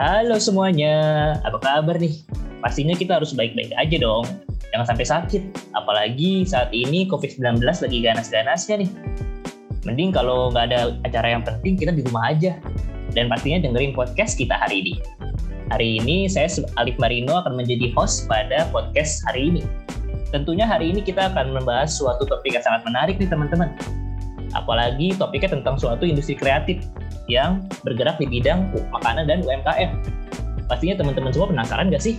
Halo semuanya, apa kabar nih? Pastinya kita harus baik-baik aja dong. Jangan sampai sakit, apalagi saat ini COVID-19 lagi ganas-ganasnya nih. Mending kalau nggak ada acara yang penting, kita di rumah aja. Dan pastinya dengerin podcast kita hari ini. Hari ini saya Alif Marino akan menjadi host pada podcast hari ini. Tentunya hari ini kita akan membahas suatu topik yang sangat menarik nih teman-teman. Apalagi topiknya tentang suatu industri kreatif yang bergerak di bidang makanan dan UMKM. Pastinya teman-teman semua penasaran nggak sih?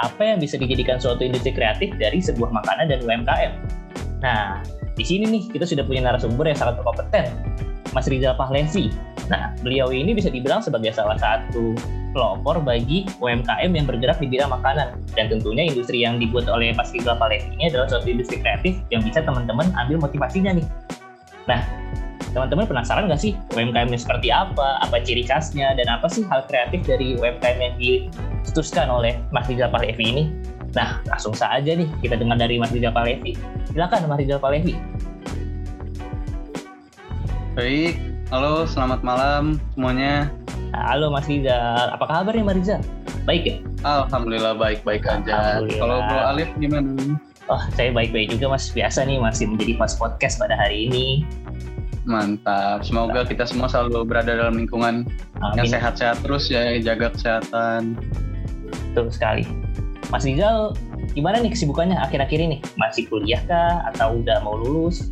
Apa yang bisa dijadikan suatu industri kreatif dari sebuah makanan dan UMKM? Nah, di sini nih kita sudah punya narasumber yang sangat berkompeten, Mas Rizal Pahlevi. Nah, beliau ini bisa dibilang sebagai salah satu pelopor bagi UMKM yang bergerak di bidang makanan. Dan tentunya industri yang dibuat oleh Mas Rizal Pahlevi ini adalah suatu industri kreatif yang bisa teman-teman ambil motivasinya nih. Nah, teman-teman penasaran nggak sih UMKM ini seperti apa, apa ciri khasnya, dan apa sih hal kreatif dari UMKM yang dicetuskan oleh Mas Rizal Palevi ini? Nah, langsung saja nih kita dengar dari Mas Rizal Palevi. Silakan Mas Rizal Palevi. Baik, halo selamat malam semuanya. Halo Mas Rizal, apa kabar nih Mas Rizal? Baik ya? Alhamdulillah baik-baik aja. Kalau Bro Alif gimana? Oh, saya baik-baik juga Mas. Biasa nih masih menjadi pas podcast pada hari ini. Mantap. Semoga kita semua selalu berada dalam lingkungan Amin. yang sehat-sehat terus ya, jaga kesehatan. Betul sekali. Mas Rizal, gimana nih kesibukannya akhir-akhir ini? Masih kuliah kah atau udah mau lulus?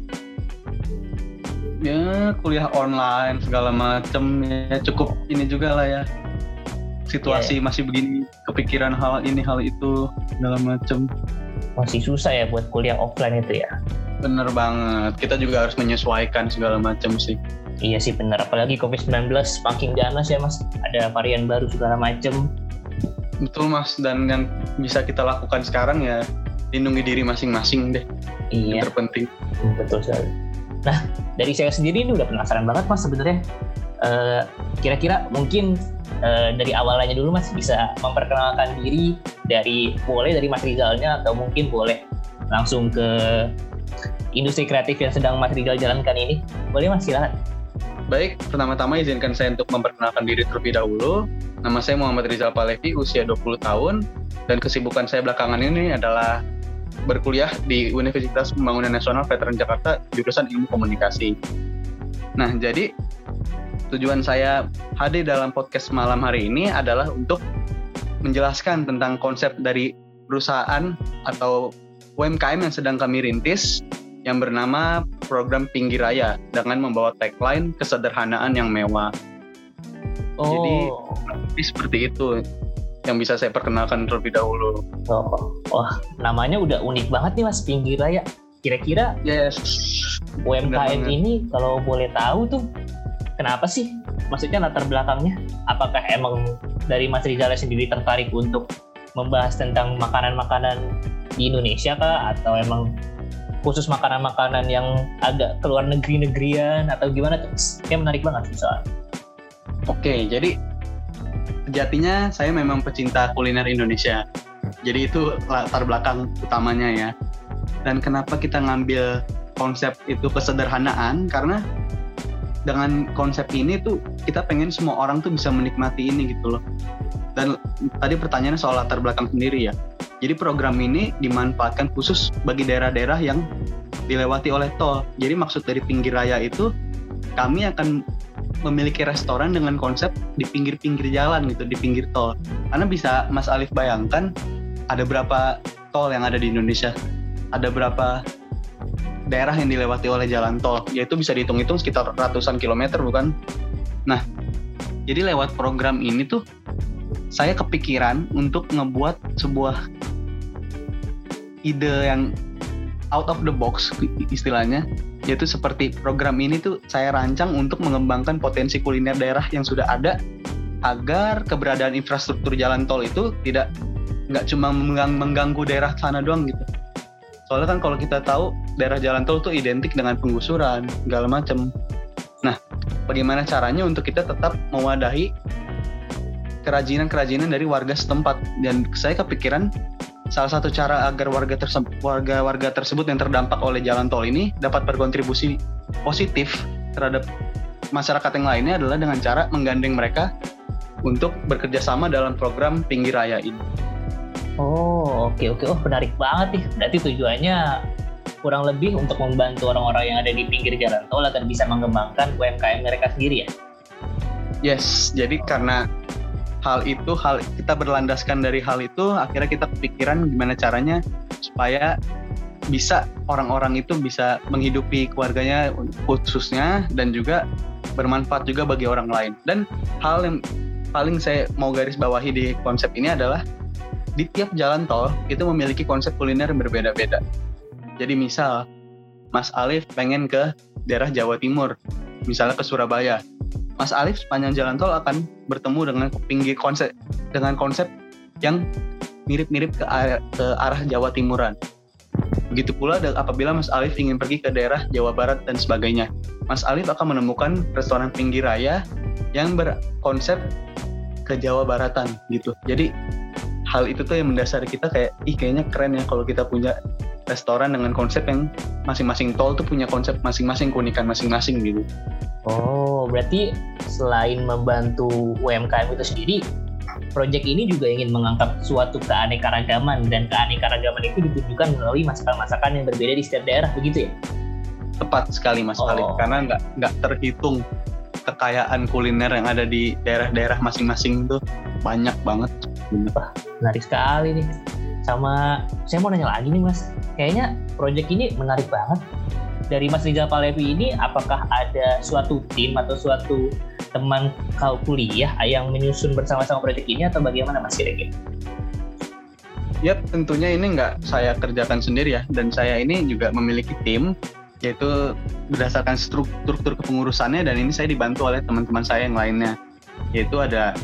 Ya, kuliah online segala macem ya cukup ini juga lah ya. Situasi yeah. masih begini, kepikiran hal ini hal itu segala macem. Masih susah ya buat kuliah offline itu ya? Bener banget. Kita juga harus menyesuaikan segala macam sih. Iya sih bener. Apalagi COVID-19 makin ganas ya mas. Ada varian baru segala macam. Betul mas. Dan yang bisa kita lakukan sekarang ya lindungi diri masing-masing deh. Iya. Yang terpenting. Hmm, betul sekali. Nah dari saya sendiri ini udah penasaran banget mas sebenarnya. Uh, kira-kira mungkin uh, dari awalnya dulu mas bisa memperkenalkan diri dari boleh dari mas Rizalnya atau mungkin boleh langsung ke industri kreatif yang sedang Mas Rizal jalankan ini? Boleh Mas, silahkan. Baik, pertama-tama izinkan saya untuk memperkenalkan diri terlebih dahulu. Nama saya Muhammad Rizal Palevi, usia 20 tahun, dan kesibukan saya belakangan ini adalah berkuliah di Universitas Pembangunan Nasional Veteran Jakarta, jurusan Ilmu Komunikasi. Nah, jadi tujuan saya hadir dalam podcast malam hari ini adalah untuk menjelaskan tentang konsep dari perusahaan atau UMKM yang sedang kami rintis yang bernama program Pinggir Raya dengan membawa tagline kesederhanaan yang mewah. Oh. Jadi seperti itu yang bisa saya perkenalkan terlebih dahulu. Oh, wah namanya udah unik banget nih mas Pinggir Raya. Kira-kira yes. UMKM ini kalau boleh tahu tuh kenapa sih? Maksudnya latar belakangnya? Apakah emang dari Mas Rizal sendiri tertarik untuk membahas tentang makanan-makanan di Indonesia kah? Atau emang khusus makanan-makanan yang agak keluar negeri-negerian atau gimana tuh? Kayak menarik banget soal. Oke, jadi sejatinya saya memang pecinta kuliner Indonesia. Jadi itu latar belakang utamanya ya. Dan kenapa kita ngambil konsep itu kesederhanaan? Karena dengan konsep ini tuh kita pengen semua orang tuh bisa menikmati ini gitu loh. Dan tadi pertanyaannya soal latar belakang sendiri ya. Jadi program ini dimanfaatkan khusus bagi daerah-daerah yang dilewati oleh tol. Jadi maksud dari pinggir raya itu kami akan memiliki restoran dengan konsep di pinggir-pinggir jalan gitu, di pinggir tol. Karena bisa Mas Alif bayangkan ada berapa tol yang ada di Indonesia? Ada berapa daerah yang dilewati oleh jalan tol? Yaitu bisa dihitung-hitung sekitar ratusan kilometer bukan? Nah, jadi lewat program ini tuh saya kepikiran untuk ngebuat sebuah ide yang out of the box istilahnya yaitu seperti program ini tuh saya rancang untuk mengembangkan potensi kuliner daerah yang sudah ada agar keberadaan infrastruktur jalan tol itu tidak nggak cuma mengganggu daerah sana doang gitu soalnya kan kalau kita tahu daerah jalan tol tuh identik dengan penggusuran segala macam nah bagaimana caranya untuk kita tetap mewadahi kerajinan-kerajinan dari warga setempat dan saya kepikiran salah satu cara agar warga tersebut warga-warga tersebut yang terdampak oleh jalan tol ini dapat berkontribusi positif terhadap masyarakat yang lainnya adalah dengan cara menggandeng mereka untuk bekerja sama dalam program pinggir raya ini. Oh, oke oke. Oh, menarik banget nih. Berarti tujuannya kurang lebih untuk membantu orang-orang yang ada di pinggir jalan tol agar bisa mengembangkan UMKM mereka sendiri ya. Yes, jadi karena hal itu hal kita berlandaskan dari hal itu akhirnya kita kepikiran gimana caranya supaya bisa orang-orang itu bisa menghidupi keluarganya khususnya dan juga bermanfaat juga bagi orang lain. Dan hal yang paling saya mau garis bawahi di konsep ini adalah di tiap jalan tol itu memiliki konsep kuliner yang berbeda-beda. Jadi misal Mas Alif pengen ke daerah Jawa Timur, misalnya ke Surabaya. Mas Alif sepanjang jalan tol akan bertemu dengan pinggir konsep dengan konsep yang mirip-mirip ke arah, ke arah Jawa Timuran. Begitu pula apabila Mas Alif ingin pergi ke daerah Jawa Barat dan sebagainya. Mas Alif akan menemukan restoran pinggir raya yang berkonsep ke Jawa Baratan gitu. Jadi hal itu tuh yang mendasari kita kayak ih kayaknya keren ya kalau kita punya restoran dengan konsep yang masing-masing tol tuh punya konsep masing-masing keunikan masing-masing gitu. Oh, berarti selain membantu UMKM itu sendiri, proyek ini juga ingin mengangkat suatu keanekaragaman dan keanekaragaman itu ditunjukkan melalui masakan-masakan yang berbeda di setiap daerah, begitu ya? Tepat sekali Mas oh. Karena nggak nggak terhitung kekayaan kuliner yang ada di daerah-daerah masing-masing itu banyak banget. Wah, menarik sekali nih. Sama saya mau nanya lagi nih Mas, kayaknya proyek ini menarik banget. Dari Mas Rizal Palevi ini, apakah ada suatu tim atau suatu teman kau kuliah yang menyusun bersama-sama proyek ini atau bagaimana Mas kira-kira? Ya tentunya ini nggak saya kerjakan sendiri ya dan saya ini juga memiliki tim yaitu berdasarkan struktur kepengurusannya dan ini saya dibantu oleh teman-teman saya yang lainnya yaitu ada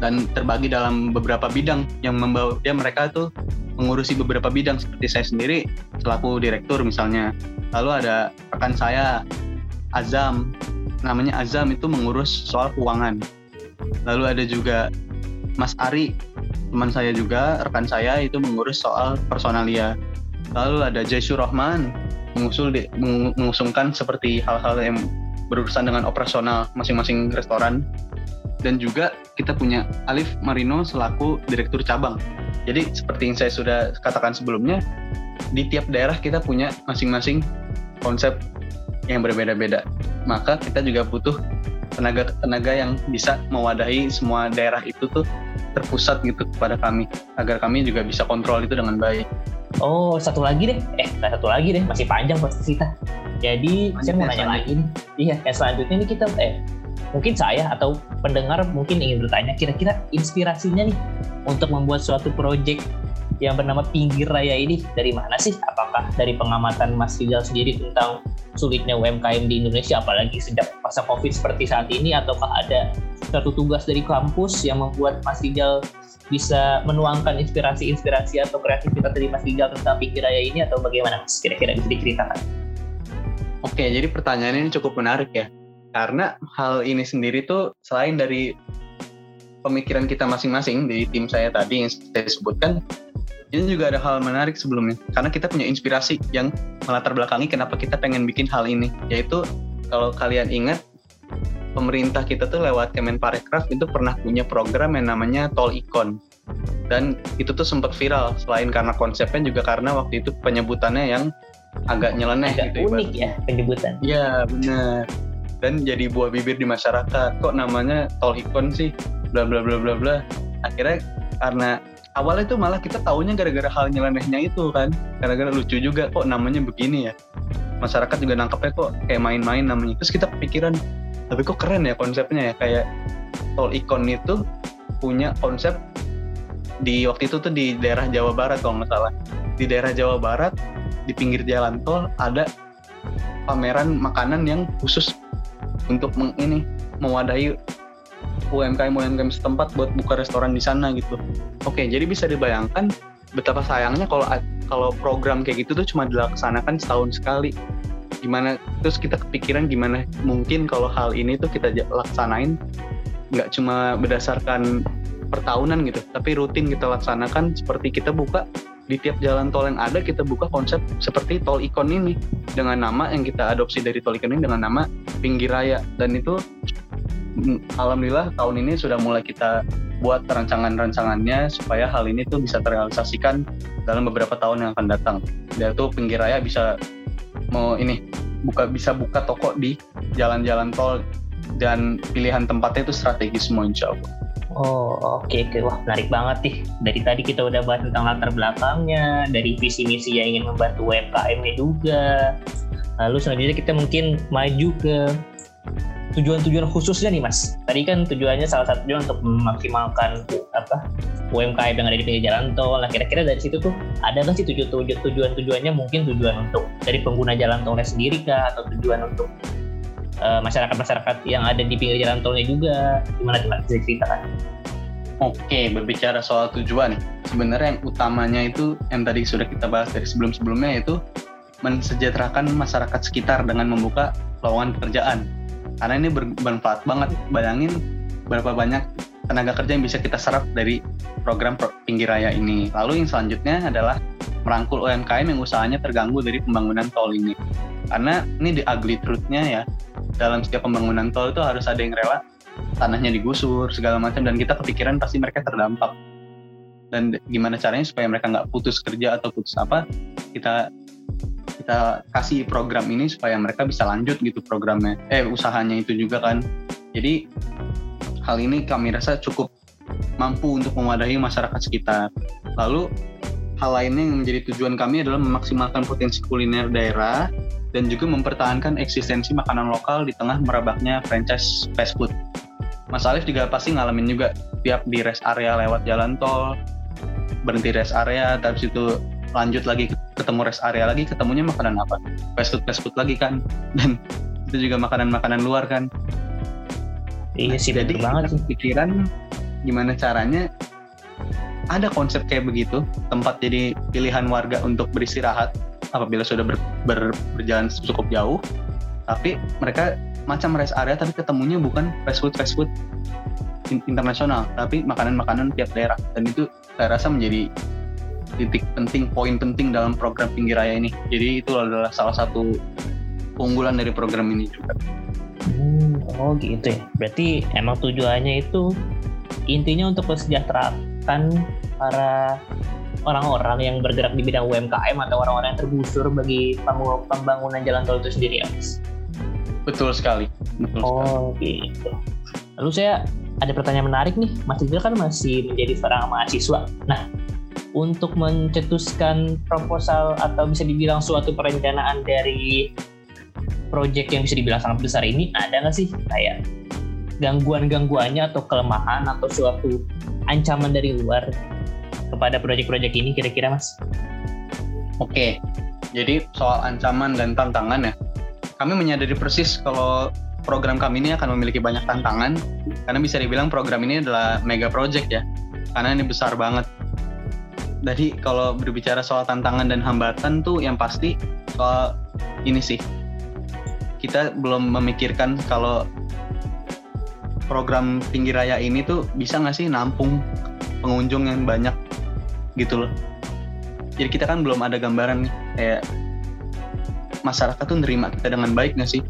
dan terbagi dalam beberapa bidang yang membawa dia mereka tuh mengurusi beberapa bidang seperti saya sendiri selaku direktur misalnya. Lalu ada rekan saya Azam. Namanya Azam itu mengurus soal keuangan. Lalu ada juga Mas Ari teman saya juga rekan saya itu mengurus soal personalia. Lalu ada Jaisur Rahman mengusul di, mengusungkan seperti hal-hal yang berurusan dengan operasional masing-masing restoran dan juga kita punya Alif Marino selaku direktur cabang. Jadi seperti yang saya sudah katakan sebelumnya, di tiap daerah kita punya masing-masing konsep yang berbeda-beda. Maka kita juga butuh tenaga-tenaga yang bisa mewadahi semua daerah itu tuh terpusat gitu kepada kami agar kami juga bisa kontrol itu dengan baik. Oh, satu lagi deh. Eh, satu lagi deh. Masih panjang pasti kita. Jadi, Lanjut saya mau nanya lagi. Iya, yang selanjutnya ini kita eh mungkin saya atau pendengar mungkin ingin bertanya kira-kira inspirasinya nih untuk membuat suatu project yang bernama Pinggir Raya ini dari mana sih? Apakah dari pengamatan Mas Rizal sendiri tentang sulitnya UMKM di Indonesia apalagi sejak masa Covid seperti saat ini ataukah ada satu tugas dari kampus yang membuat Mas Rizal bisa menuangkan inspirasi-inspirasi atau kreativitas dari Mas Rizal tentang Pinggir Raya ini atau bagaimana? Kira-kira bisa diceritakan. Oke, jadi pertanyaan ini cukup menarik ya. Karena hal ini sendiri tuh selain dari pemikiran kita masing-masing dari tim saya tadi yang saya sebutkan, ini juga ada hal menarik sebelumnya. Karena kita punya inspirasi yang melatar belakangi kenapa kita pengen bikin hal ini. Yaitu kalau kalian ingat pemerintah kita tuh lewat Kemenparekraf itu pernah punya program yang namanya Tol Ikon. Dan itu tuh sempat viral selain karena konsepnya juga karena waktu itu penyebutannya yang agak nyeleneh agak gitu. unik ya penyebutan. Iya benar. Dan jadi buah bibir di masyarakat. Kok namanya Tol Ikon sih? Bla bla bla bla bla. Akhirnya karena awalnya tuh malah kita tahunya gara-gara hal nyelenehnya itu kan. Gara-gara lucu juga kok namanya begini ya. Masyarakat juga nangkepnya kok kayak main-main namanya. Terus kita kepikiran tapi kok keren ya konsepnya ya kayak tol ikon itu punya konsep di waktu itu tuh di daerah Jawa Barat kalau nggak salah di daerah Jawa Barat di pinggir jalan tol ada pameran makanan yang khusus untuk meng, ini mewadahi UMKM UMKM setempat buat buka restoran di sana gitu. Oke, jadi bisa dibayangkan betapa sayangnya kalau kalau program kayak gitu tuh cuma dilaksanakan setahun sekali gimana terus kita kepikiran gimana mungkin kalau hal ini tuh kita laksanain nggak cuma berdasarkan pertahunan gitu tapi rutin kita laksanakan seperti kita buka di tiap jalan tol yang ada kita buka konsep seperti tol ikon ini dengan nama yang kita adopsi dari tol ikon ini dengan nama pinggir raya dan itu alhamdulillah tahun ini sudah mulai kita buat rancangan-rancangannya supaya hal ini tuh bisa terrealisasikan dalam beberapa tahun yang akan datang. Dan itu pinggir raya bisa mau ini buka bisa buka toko di jalan-jalan tol dan pilihan tempatnya itu strategis semua. Oh oke okay, okay. wah menarik banget nih. Dari tadi kita udah bahas tentang latar belakangnya, dari visi misi yang ingin membantu UMKM-nya juga. Lalu selanjutnya kita mungkin maju ke tujuan-tujuan khususnya nih mas tadi kan tujuannya salah satunya untuk memaksimalkan apa UMKM yang ada di pinggir jalan tol nah kira-kira dari situ tuh ada nggak sih tujuan tujuan tujuannya mungkin tujuan untuk dari pengguna jalan tolnya sendiri kah atau tujuan untuk uh, masyarakat-masyarakat yang ada di pinggir jalan tolnya juga. Gimana coba ceritakan Oke, berbicara soal tujuan, sebenarnya yang utamanya itu yang tadi sudah kita bahas dari sebelum-sebelumnya yaitu mensejahterakan masyarakat sekitar dengan membuka lowongan pekerjaan. Karena ini bermanfaat banget. Bayangin berapa banyak tenaga kerja yang bisa kita serap dari program pinggir raya ini. Lalu yang selanjutnya adalah merangkul UMKM yang usahanya terganggu dari pembangunan tol ini karena ini di ugly truth-nya ya dalam setiap pembangunan tol itu harus ada yang rela tanahnya digusur segala macam dan kita kepikiran pasti mereka terdampak. Dan gimana caranya supaya mereka nggak putus kerja atau putus apa kita kita kasih program ini supaya mereka bisa lanjut gitu programnya. Eh usahanya itu juga kan. Jadi hal ini kami rasa cukup mampu untuk mewadahi masyarakat sekitar. Lalu hal lainnya yang menjadi tujuan kami adalah memaksimalkan potensi kuliner daerah dan juga mempertahankan eksistensi makanan lokal di tengah merebaknya franchise fast food. Mas Alif juga pasti ngalamin juga tiap di rest area lewat jalan tol, berhenti rest area, tapi itu lanjut lagi ketemu rest area lagi ketemunya makanan apa? Fast food fast food lagi kan? Dan itu juga makanan-makanan luar kan? Iya sih jadi banget sih. pikiran gimana caranya ada konsep kayak begitu tempat jadi pilihan warga untuk beristirahat apabila sudah ber, ber, berjalan cukup jauh tapi mereka macam rest area tapi ketemunya bukan fast food fast food internasional tapi makanan-makanan tiap daerah dan itu saya rasa menjadi titik penting, poin penting dalam program pinggir raya ini. Jadi itu adalah salah satu keunggulan dari program ini juga. Hmm, oh gitu ya. Berarti emang tujuannya itu intinya untuk kesejahteraan para orang-orang yang bergerak di bidang UMKM atau orang-orang yang tergusur bagi pembangunan jalan tol itu sendiri ya, Mas? Betul sekali. Betul oh sekali. gitu. Lalu saya ada pertanyaan menarik nih, Mas Rizal kan masih menjadi seorang mahasiswa. Nah, untuk mencetuskan proposal atau bisa dibilang suatu perencanaan dari proyek yang bisa dibilang sangat besar ini ada nggak sih kayak gangguan-gangguannya atau kelemahan atau suatu ancaman dari luar kepada proyek-proyek ini kira-kira mas? Oke, jadi soal ancaman dan tantangan ya, kami menyadari persis kalau program kami ini akan memiliki banyak tantangan. Karena bisa dibilang program ini adalah mega project ya, karena ini besar banget. Jadi kalau berbicara soal tantangan dan hambatan tuh yang pasti soal ini sih. Kita belum memikirkan kalau program pinggir raya ini tuh bisa nggak sih nampung pengunjung yang banyak gitu loh. Jadi kita kan belum ada gambaran nih kayak masyarakat tuh nerima kita dengan baik nggak sih?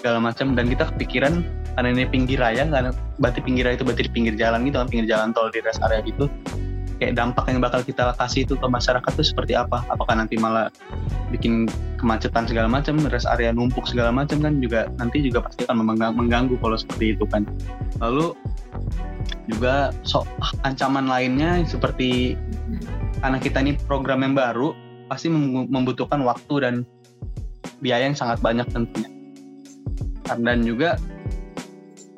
Segala macam. Dan kita kepikiran karena ini pinggir raya karena berarti pinggir raya itu berarti di pinggir jalan gitu kan pinggir jalan tol di rest area gitu. Kayak dampak yang bakal kita kasih itu ke masyarakat tuh seperti apa? Apakah nanti malah bikin kemacetan segala macam rest area numpuk segala macam kan juga nanti juga pasti akan mengganggu kalau seperti itu kan. Lalu juga so ancaman lainnya seperti karena kita ini program yang baru pasti membutuhkan waktu dan biaya yang sangat banyak tentunya dan juga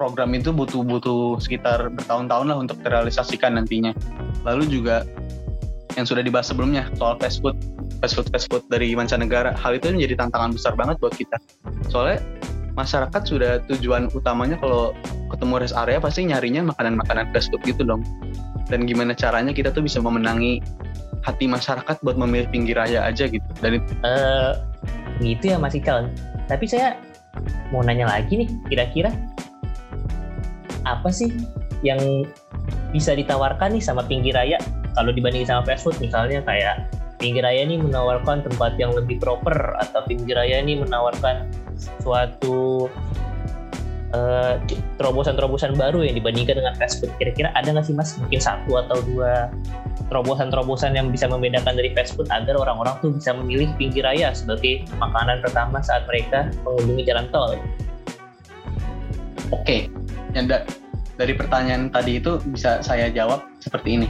program itu butuh-butuh sekitar bertahun-tahun lah untuk terrealisasikan nantinya. Lalu juga yang sudah dibahas sebelumnya soal fast food, fast food, fast food dari mancanegara, hal itu menjadi tantangan besar banget buat kita. Soalnya masyarakat sudah tujuan utamanya kalau ketemu rest area pasti nyarinya makanan-makanan fast food gitu dong. Dan gimana caranya kita tuh bisa memenangi hati masyarakat buat memilih pinggir raya aja gitu. Dan itu... Uh, gitu ya Mas Ikal. Tapi saya mau nanya lagi nih, kira-kira apa sih yang bisa ditawarkan nih sama pinggir raya kalau dibanding sama fast food misalnya kayak pinggir raya ini menawarkan tempat yang lebih proper atau pinggir raya ini menawarkan suatu uh, terobosan-terobosan baru yang dibandingkan dengan fast food. Kira-kira ada nggak sih mas mungkin satu atau dua terobosan-terobosan yang bisa membedakan dari fast food agar orang-orang tuh bisa memilih pinggir raya sebagai makanan pertama saat mereka mengunjungi jalan tol? Oke, yang da dari pertanyaan tadi itu bisa saya jawab seperti ini.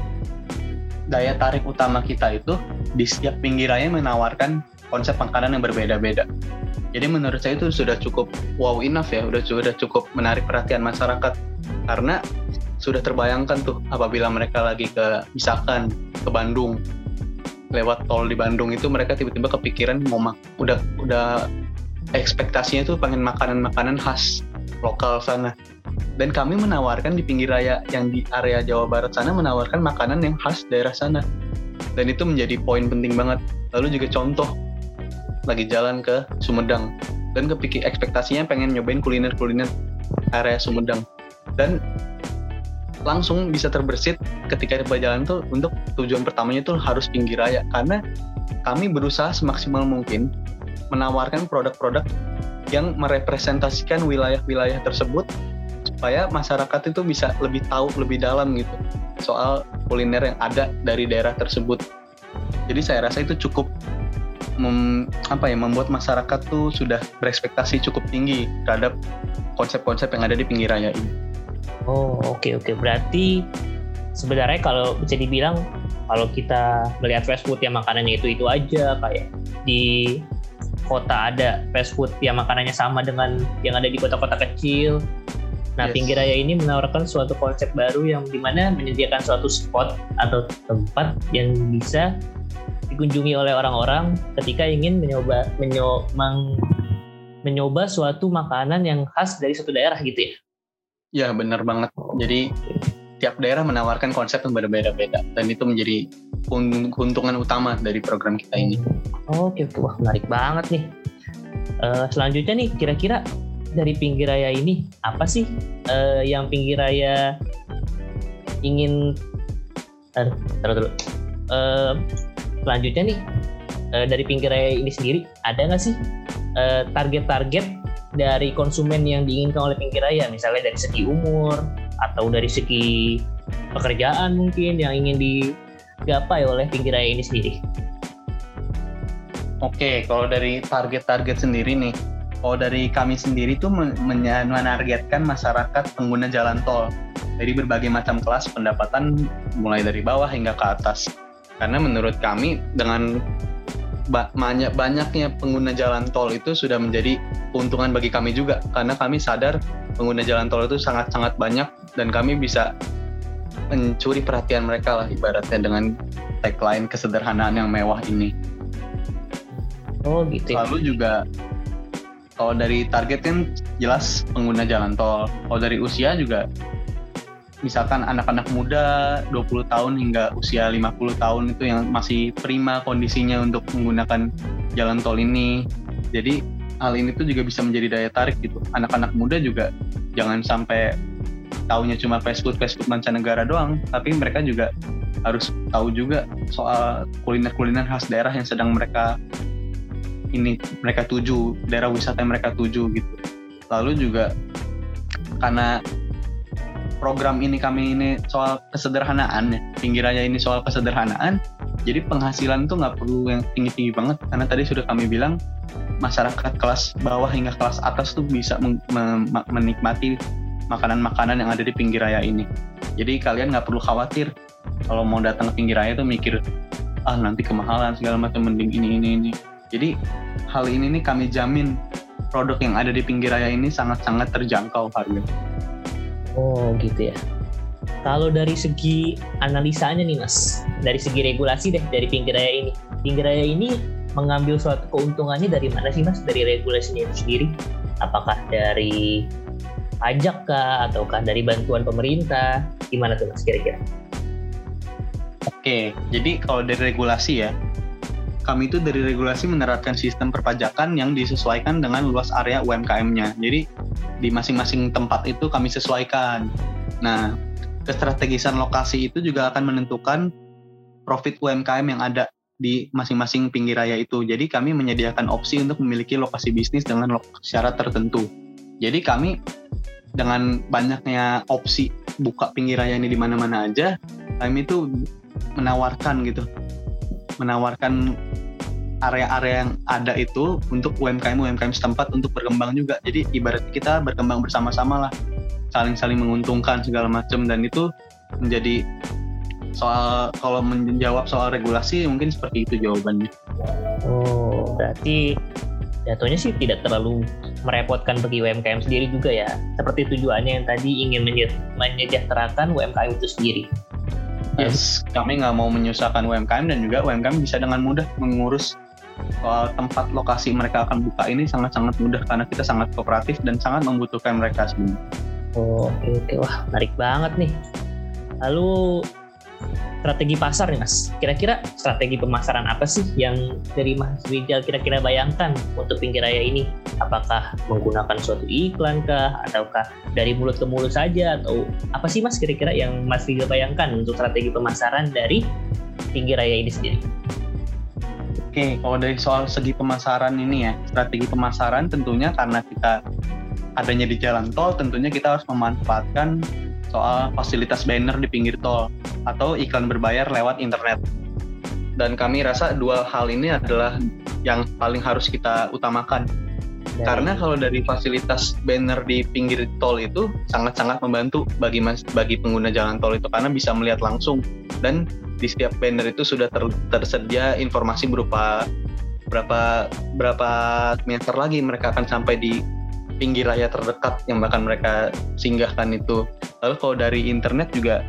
Daya tarik utama kita itu di setiap pinggir raya menawarkan konsep makanan yang berbeda-beda. Jadi menurut saya itu sudah cukup wow enough ya, sudah sudah cukup menarik perhatian masyarakat. Karena sudah terbayangkan tuh apabila mereka lagi ke misalkan ke Bandung lewat tol di Bandung itu mereka tiba-tiba kepikiran mau mak udah udah ekspektasinya tuh pengen makanan-makanan khas lokal sana. Dan kami menawarkan di pinggir raya yang di area Jawa Barat sana menawarkan makanan yang khas daerah sana. Dan itu menjadi poin penting banget. Lalu juga contoh lagi jalan ke Sumedang. Dan kepikir ekspektasinya pengen nyobain kuliner-kuliner area Sumedang. Dan langsung bisa terbersit ketika di jalan tuh untuk tujuan pertamanya tuh harus pinggir raya. Karena kami berusaha semaksimal mungkin menawarkan produk-produk yang merepresentasikan wilayah-wilayah tersebut supaya masyarakat itu bisa lebih tahu lebih dalam gitu soal kuliner yang ada dari daerah tersebut. Jadi saya rasa itu cukup mem, apa ya membuat masyarakat tuh sudah berekspektasi cukup tinggi terhadap konsep-konsep yang ada di pinggir raya ini. Oh oke okay, oke okay. berarti sebenarnya kalau bisa dibilang kalau kita melihat fast food yang makanannya itu itu aja kayak di kota ada fast food yang makanannya sama dengan yang ada di kota-kota kecil. Nah, yes. pinggir raya ini menawarkan suatu konsep baru yang di mana menyediakan suatu spot atau tempat yang bisa dikunjungi oleh orang-orang ketika ingin mencoba menyo, meng, mencoba suatu makanan yang khas dari suatu daerah gitu ya? Ya benar banget. Jadi tiap daerah menawarkan konsep yang berbeda-beda dan itu menjadi keuntungan utama dari program kita ini. Oke, wah menarik banget nih. Uh, selanjutnya nih, kira-kira dari pinggir raya ini apa sih uh, yang pinggir raya ingin? Taruh, taruh dulu. Uh, selanjutnya nih uh, dari pinggir raya ini sendiri ada nggak sih eh, target-target dari konsumen yang diinginkan oleh pinggir raya? Misalnya dari segi umur atau dari segi pekerjaan mungkin yang ingin digapai oleh pinggir raya ini sendiri? Oke, kalau dari target-target sendiri nih, kalau dari kami sendiri tuh menargetkan masyarakat pengguna jalan tol. Dari berbagai macam kelas pendapatan mulai dari bawah hingga ke atas karena menurut kami dengan banyak banyaknya pengguna jalan tol itu sudah menjadi keuntungan bagi kami juga karena kami sadar pengguna jalan tol itu sangat-sangat banyak dan kami bisa mencuri perhatian mereka lah ibaratnya dengan tagline kesederhanaan yang mewah ini. Oh gitu. Ya. Lalu juga kalau dari target kan jelas pengguna jalan tol. Kalau dari usia juga misalkan anak-anak muda 20 tahun hingga usia 50 tahun itu yang masih prima kondisinya untuk menggunakan jalan tol ini. Jadi hal ini tuh juga bisa menjadi daya tarik gitu. Anak-anak muda juga jangan sampai taunya cuma fast food mancanegara doang, tapi mereka juga harus tahu juga soal kuliner-kuliner khas daerah yang sedang mereka ini mereka tuju, daerah wisata yang mereka tuju gitu. Lalu juga karena program ini kami ini soal kesederhanaan ya. Pinggir raya ini soal kesederhanaan. Jadi penghasilan tuh nggak perlu yang tinggi-tinggi banget. Karena tadi sudah kami bilang masyarakat kelas bawah hingga kelas atas tuh bisa menikmati makanan-makanan yang ada di pinggir raya ini. Jadi kalian nggak perlu khawatir. Kalau mau datang ke pinggir raya tuh mikir ah nanti kemahalan segala macam mending ini ini ini. Jadi hal ini nih kami jamin produk yang ada di pinggir raya ini sangat-sangat terjangkau harganya Oh gitu ya. Kalau dari segi analisanya nih mas, dari segi regulasi deh dari pinggir raya ini, pinggir raya ini mengambil suatu keuntungannya dari mana sih mas? Dari regulasinya itu sendiri? Apakah dari pajak kah, ataukah dari bantuan pemerintah? Gimana tuh mas kira-kira? Oke, jadi kalau dari regulasi ya, kami itu dari regulasi menerapkan sistem perpajakan yang disesuaikan dengan luas area UMKM-nya. Jadi di masing-masing tempat itu kami sesuaikan. Nah, kestrategisan lokasi itu juga akan menentukan profit UMKM yang ada di masing-masing pinggir raya itu. Jadi kami menyediakan opsi untuk memiliki lokasi bisnis dengan syarat tertentu. Jadi kami dengan banyaknya opsi buka pinggir raya ini di mana-mana aja, kami itu menawarkan gitu, menawarkan area-area yang ada itu untuk UMKM UMKM setempat untuk berkembang juga. Jadi ibarat kita berkembang bersama-sama lah, saling-saling menguntungkan segala macam dan itu menjadi soal kalau menjawab soal regulasi mungkin seperti itu jawabannya. Oh, berarti jatuhnya sih tidak terlalu merepotkan bagi UMKM sendiri juga ya. Seperti tujuannya yang tadi ingin menyejahterakan UMKM itu sendiri. Yes, kami nggak mau menyusahkan UMKM dan juga UMKM bisa dengan mudah mengurus soal tempat lokasi mereka akan buka ini sangat-sangat mudah karena kita sangat kooperatif dan sangat membutuhkan mereka sebenarnya. Oh, oke oke wah menarik banget nih. Lalu strategi pasar nih mas. Kira-kira strategi pemasaran apa sih yang dari Mas Rijal kira-kira bayangkan untuk pinggir raya ini? Apakah menggunakan suatu iklan kah? Ataukah dari mulut ke mulut saja? Atau apa sih mas kira-kira yang Mas Rijal bayangkan untuk strategi pemasaran dari pinggir raya ini sendiri? Oke, kalau dari soal segi pemasaran ini ya, strategi pemasaran tentunya karena kita adanya di jalan tol, tentunya kita harus memanfaatkan soal fasilitas banner di pinggir tol atau iklan berbayar lewat internet. Dan kami rasa dua hal ini adalah yang paling harus kita utamakan. Ya. Karena kalau dari fasilitas banner di pinggir tol itu sangat-sangat membantu bagi mas, bagi pengguna jalan tol itu karena bisa melihat langsung dan di setiap banner itu sudah ter, tersedia informasi berupa berapa berapa meter lagi mereka akan sampai di pinggir raya terdekat yang bahkan mereka singgahkan itu. Lalu kalau dari internet juga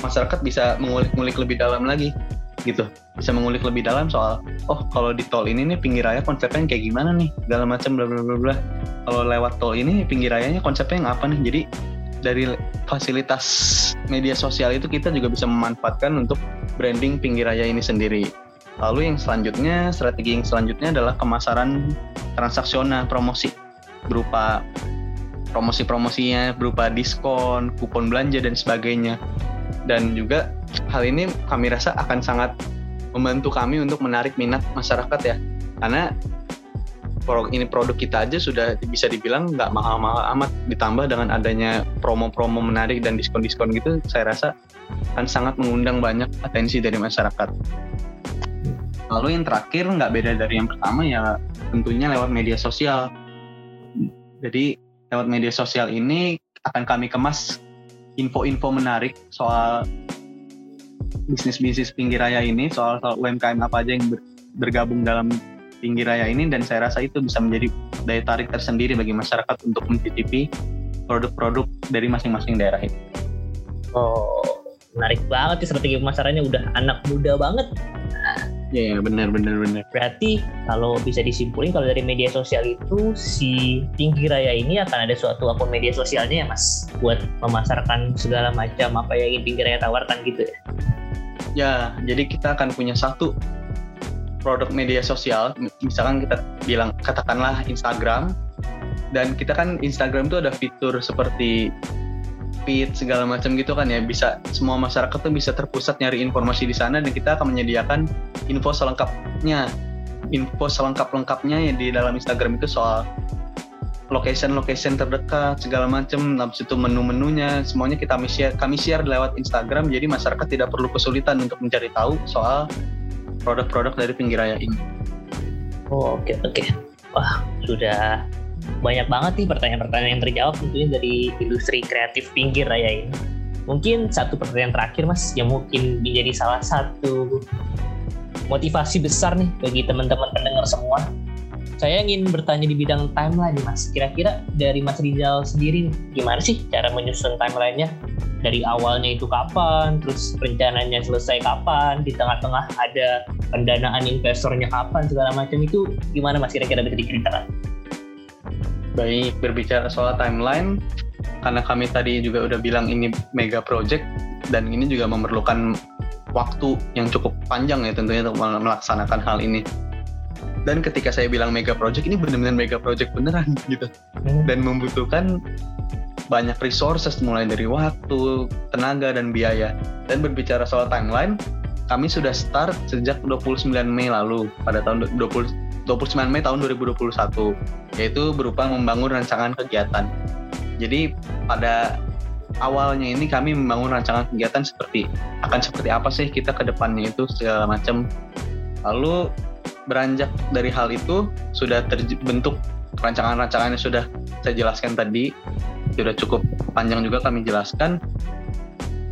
masyarakat bisa mengulik-ngulik lebih dalam lagi gitu. Bisa mengulik lebih dalam soal oh kalau di tol ini nih pinggir raya konsepnya kayak gimana nih? Segala macam bla bla bla bla. Kalau lewat tol ini pinggir rayanya konsepnya yang apa nih? Jadi dari fasilitas media sosial itu kita juga bisa memanfaatkan untuk branding pinggir raya ini sendiri. Lalu yang selanjutnya strategi yang selanjutnya adalah kemasaran transaksional promosi berupa promosi-promosinya berupa diskon, kupon belanja dan sebagainya. Dan juga hal ini kami rasa akan sangat membantu kami untuk menarik minat masyarakat ya. Karena produk ini produk kita aja sudah bisa dibilang nggak mahal-mahal amat ditambah dengan adanya promo-promo menarik dan diskon-diskon gitu saya rasa akan sangat mengundang banyak atensi dari masyarakat. Lalu yang terakhir nggak beda dari yang pertama ya tentunya lewat media sosial jadi lewat media sosial ini akan kami kemas info-info menarik soal bisnis-bisnis pinggir raya ini, soal, soal UMKM apa aja yang ber, bergabung dalam pinggir raya ini dan saya rasa itu bisa menjadi daya tarik tersendiri bagi masyarakat untuk mencicipi produk-produk dari masing-masing daerah itu. Oh, menarik banget sih strategi pemasarannya udah anak muda banget. Iya, yeah, benar benar benar. Berarti kalau bisa disimpulin kalau dari media sosial itu si Pinggir Raya ini akan ada suatu akun media sosialnya ya Mas buat memasarkan segala macam apa yang ingin Pinggir Raya tawarkan gitu ya. Ya, jadi kita akan punya satu produk media sosial, misalkan kita bilang katakanlah Instagram dan kita kan Instagram itu ada fitur seperti feed segala macam gitu kan ya bisa semua masyarakat tuh bisa terpusat nyari informasi di sana dan kita akan menyediakan info selengkapnya info selengkap-lengkapnya ya di dalam Instagram itu soal location-location terdekat segala macam habis itu menu-menunya semuanya kita kami share kami share lewat Instagram jadi masyarakat tidak perlu kesulitan untuk mencari tahu soal produk-produk dari pinggir raya ini. Oh oke okay, oke. Okay. Wah sudah banyak banget nih pertanyaan-pertanyaan yang terjawab tentunya dari industri kreatif pinggir raya ini. Mungkin satu pertanyaan terakhir mas yang mungkin menjadi salah satu motivasi besar nih bagi teman-teman pendengar semua. Saya ingin bertanya di bidang timeline mas. Kira-kira dari Mas Rizal sendiri gimana sih cara menyusun timelinenya? Dari awalnya itu kapan, terus rencananya selesai kapan, di tengah-tengah ada pendanaan investornya kapan, segala macam itu gimana mas kira-kira bisa diceritakan? Baik, berbicara soal timeline, karena kami tadi juga udah bilang ini mega project dan ini juga memerlukan waktu yang cukup panjang ya tentunya untuk melaksanakan hal ini. Dan ketika saya bilang mega project ini benar-benar mega project beneran gitu. Hmm. Dan membutuhkan banyak resources mulai dari waktu, tenaga dan biaya. Dan berbicara soal timeline, kami sudah start sejak 29 Mei lalu pada tahun 20 29 Mei tahun 2021 yaitu berupa membangun rancangan kegiatan. Jadi pada awalnya ini kami membangun rancangan kegiatan seperti akan seperti apa sih kita ke depannya itu segala macam. Lalu beranjak dari hal itu sudah terbentuk rancangan-rancangan yang sudah saya jelaskan tadi sudah cukup panjang juga kami jelaskan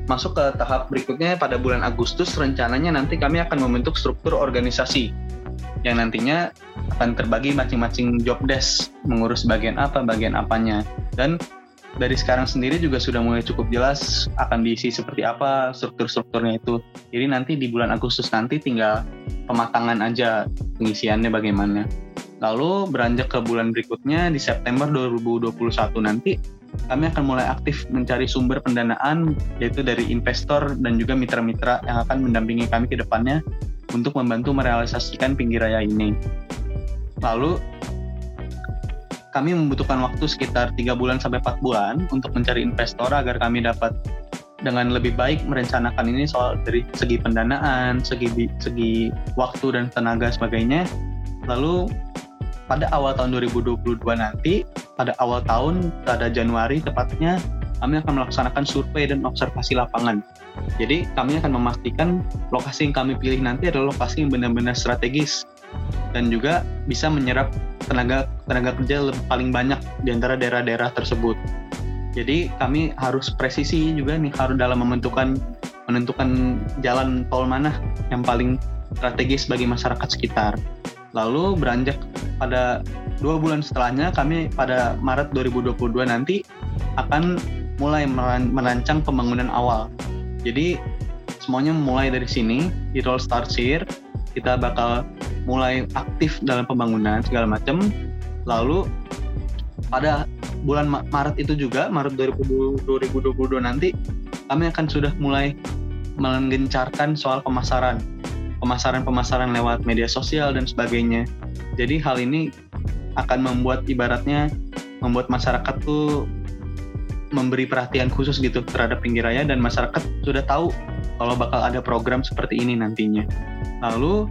masuk ke tahap berikutnya pada bulan Agustus rencananya nanti kami akan membentuk struktur organisasi yang nantinya akan terbagi masing-masing job desk mengurus bagian apa bagian apanya dan dari sekarang sendiri juga sudah mulai cukup jelas akan diisi seperti apa struktur-strukturnya itu. Jadi nanti di bulan Agustus nanti tinggal pematangan aja pengisiannya bagaimana. Lalu beranjak ke bulan berikutnya di September 2021 nanti kami akan mulai aktif mencari sumber pendanaan yaitu dari investor dan juga mitra-mitra yang akan mendampingi kami ke depannya untuk membantu merealisasikan pinggir raya ini. Lalu kami membutuhkan waktu sekitar tiga bulan sampai 4 bulan untuk mencari investor agar kami dapat dengan lebih baik merencanakan ini soal dari segi pendanaan, segi segi waktu dan tenaga sebagainya. Lalu pada awal tahun 2022 nanti, pada awal tahun, pada Januari tepatnya, kami akan melaksanakan survei dan observasi lapangan. Jadi kami akan memastikan lokasi yang kami pilih nanti adalah lokasi yang benar-benar strategis dan juga bisa menyerap tenaga tenaga kerja paling banyak di antara daerah-daerah tersebut. Jadi kami harus presisi juga nih harus dalam menentukan menentukan jalan tol mana yang paling strategis bagi masyarakat sekitar. Lalu beranjak pada dua bulan setelahnya kami pada Maret 2022 nanti akan mulai merancang pembangunan awal. Jadi semuanya mulai dari sini, it all starts here. Kita bakal mulai aktif dalam pembangunan segala macam. Lalu pada bulan Maret itu juga, Maret 2022 nanti kami akan sudah mulai menggencarkan soal pemasaran pemasaran-pemasaran lewat media sosial dan sebagainya. Jadi hal ini akan membuat ibaratnya membuat masyarakat tuh memberi perhatian khusus gitu terhadap pinggir raya dan masyarakat sudah tahu kalau bakal ada program seperti ini nantinya. Lalu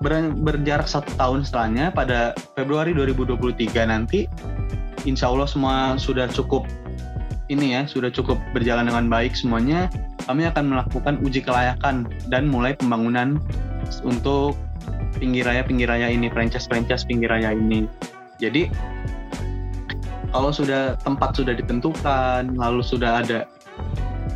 ber berjarak satu tahun setelahnya pada Februari 2023 nanti insya Allah semua sudah cukup ini ya sudah cukup berjalan dengan baik semuanya kami akan melakukan uji kelayakan dan mulai pembangunan untuk pinggir raya pinggir raya ini franchise franchise pinggir raya ini. Jadi kalau sudah tempat sudah ditentukan lalu sudah ada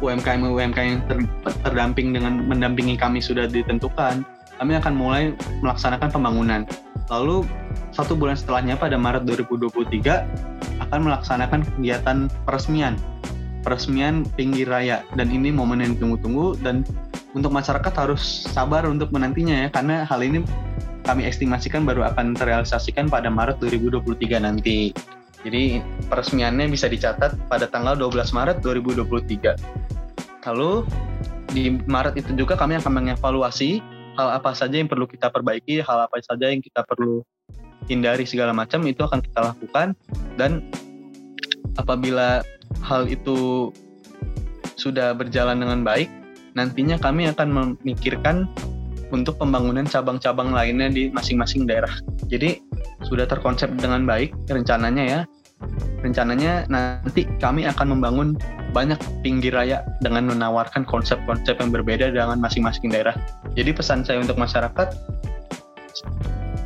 UMKM UMKM yang ter, terdamping dengan mendampingi kami sudah ditentukan kami akan mulai melaksanakan pembangunan. Lalu satu bulan setelahnya pada Maret 2023 akan melaksanakan kegiatan peresmian peresmian pinggir raya dan ini momen yang ditunggu-tunggu dan untuk masyarakat harus sabar untuk menantinya ya karena hal ini kami estimasikan baru akan terrealisasikan pada Maret 2023 nanti. Jadi peresmiannya bisa dicatat pada tanggal 12 Maret 2023. Lalu di Maret itu juga kami akan mengevaluasi hal apa saja yang perlu kita perbaiki, hal apa saja yang kita perlu hindari segala macam itu akan kita lakukan dan apabila hal itu sudah berjalan dengan baik, nantinya kami akan memikirkan untuk pembangunan cabang-cabang lainnya di masing-masing daerah. Jadi sudah terkonsep dengan baik rencananya ya. Rencananya nanti kami akan membangun banyak pinggir raya dengan menawarkan konsep-konsep yang berbeda dengan masing-masing daerah. Jadi pesan saya untuk masyarakat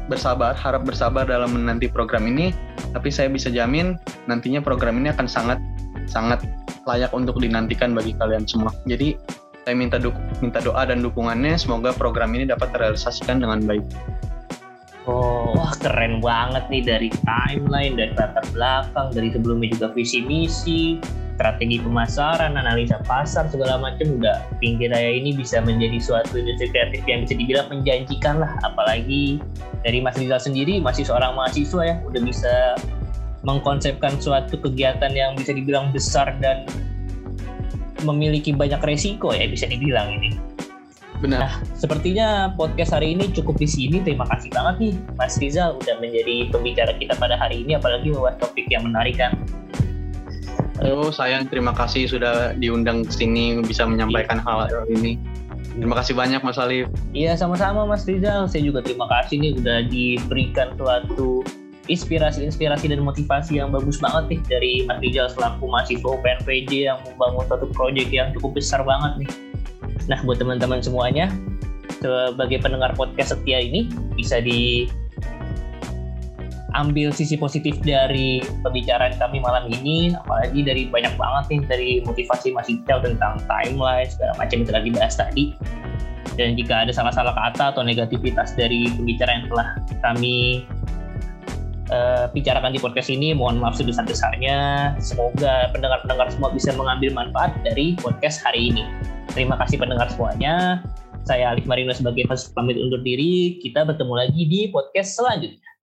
bersabar, harap bersabar dalam menanti program ini, tapi saya bisa jamin nantinya program ini akan sangat sangat layak untuk dinantikan bagi kalian semua. Jadi saya minta du minta doa dan dukungannya semoga program ini dapat terrealisasikan dengan baik. Oh, wah keren banget nih dari timeline, dari latar belakang, dari sebelumnya juga visi misi, strategi pemasaran, analisa pasar segala macam udah pinggir raya ini bisa menjadi suatu industri kreatif yang bisa dibilang menjanjikan lah. Apalagi dari Mas Rizal sendiri masih seorang mahasiswa ya, udah bisa mengkonsepkan suatu kegiatan yang bisa dibilang besar dan memiliki banyak resiko ya bisa dibilang ini. Benar. Nah, sepertinya podcast hari ini cukup di sini. Terima kasih banget nih Mas Rizal udah menjadi pembicara kita pada hari ini apalagi membahas topik yang menarik kan. Oh, sayang terima kasih sudah diundang ke sini bisa menyampaikan hal ini. Terima kasih banyak Mas Alif. Iya, sama-sama Mas Rizal. Saya juga terima kasih nih udah diberikan suatu inspirasi-inspirasi dan motivasi yang bagus banget nih dari Mas Rizal selaku mahasiswa UPNPJ yang membangun satu proyek yang cukup besar banget nih. Nah, buat teman-teman semuanya, sebagai pendengar podcast setia ini bisa di ambil sisi positif dari pembicaraan kami malam ini apalagi dari banyak banget nih dari motivasi Mas Ical tentang timeline segala macam yang telah dibahas tadi. Dan jika ada salah-salah kata atau negativitas dari pembicaraan yang telah kami uh, bicarakan di podcast ini mohon maaf sebesar-besarnya. Semoga pendengar-pendengar semua bisa mengambil manfaat dari podcast hari ini. Terima kasih pendengar semuanya. Saya Alif Marino sebagai host pamit undur diri. Kita bertemu lagi di podcast selanjutnya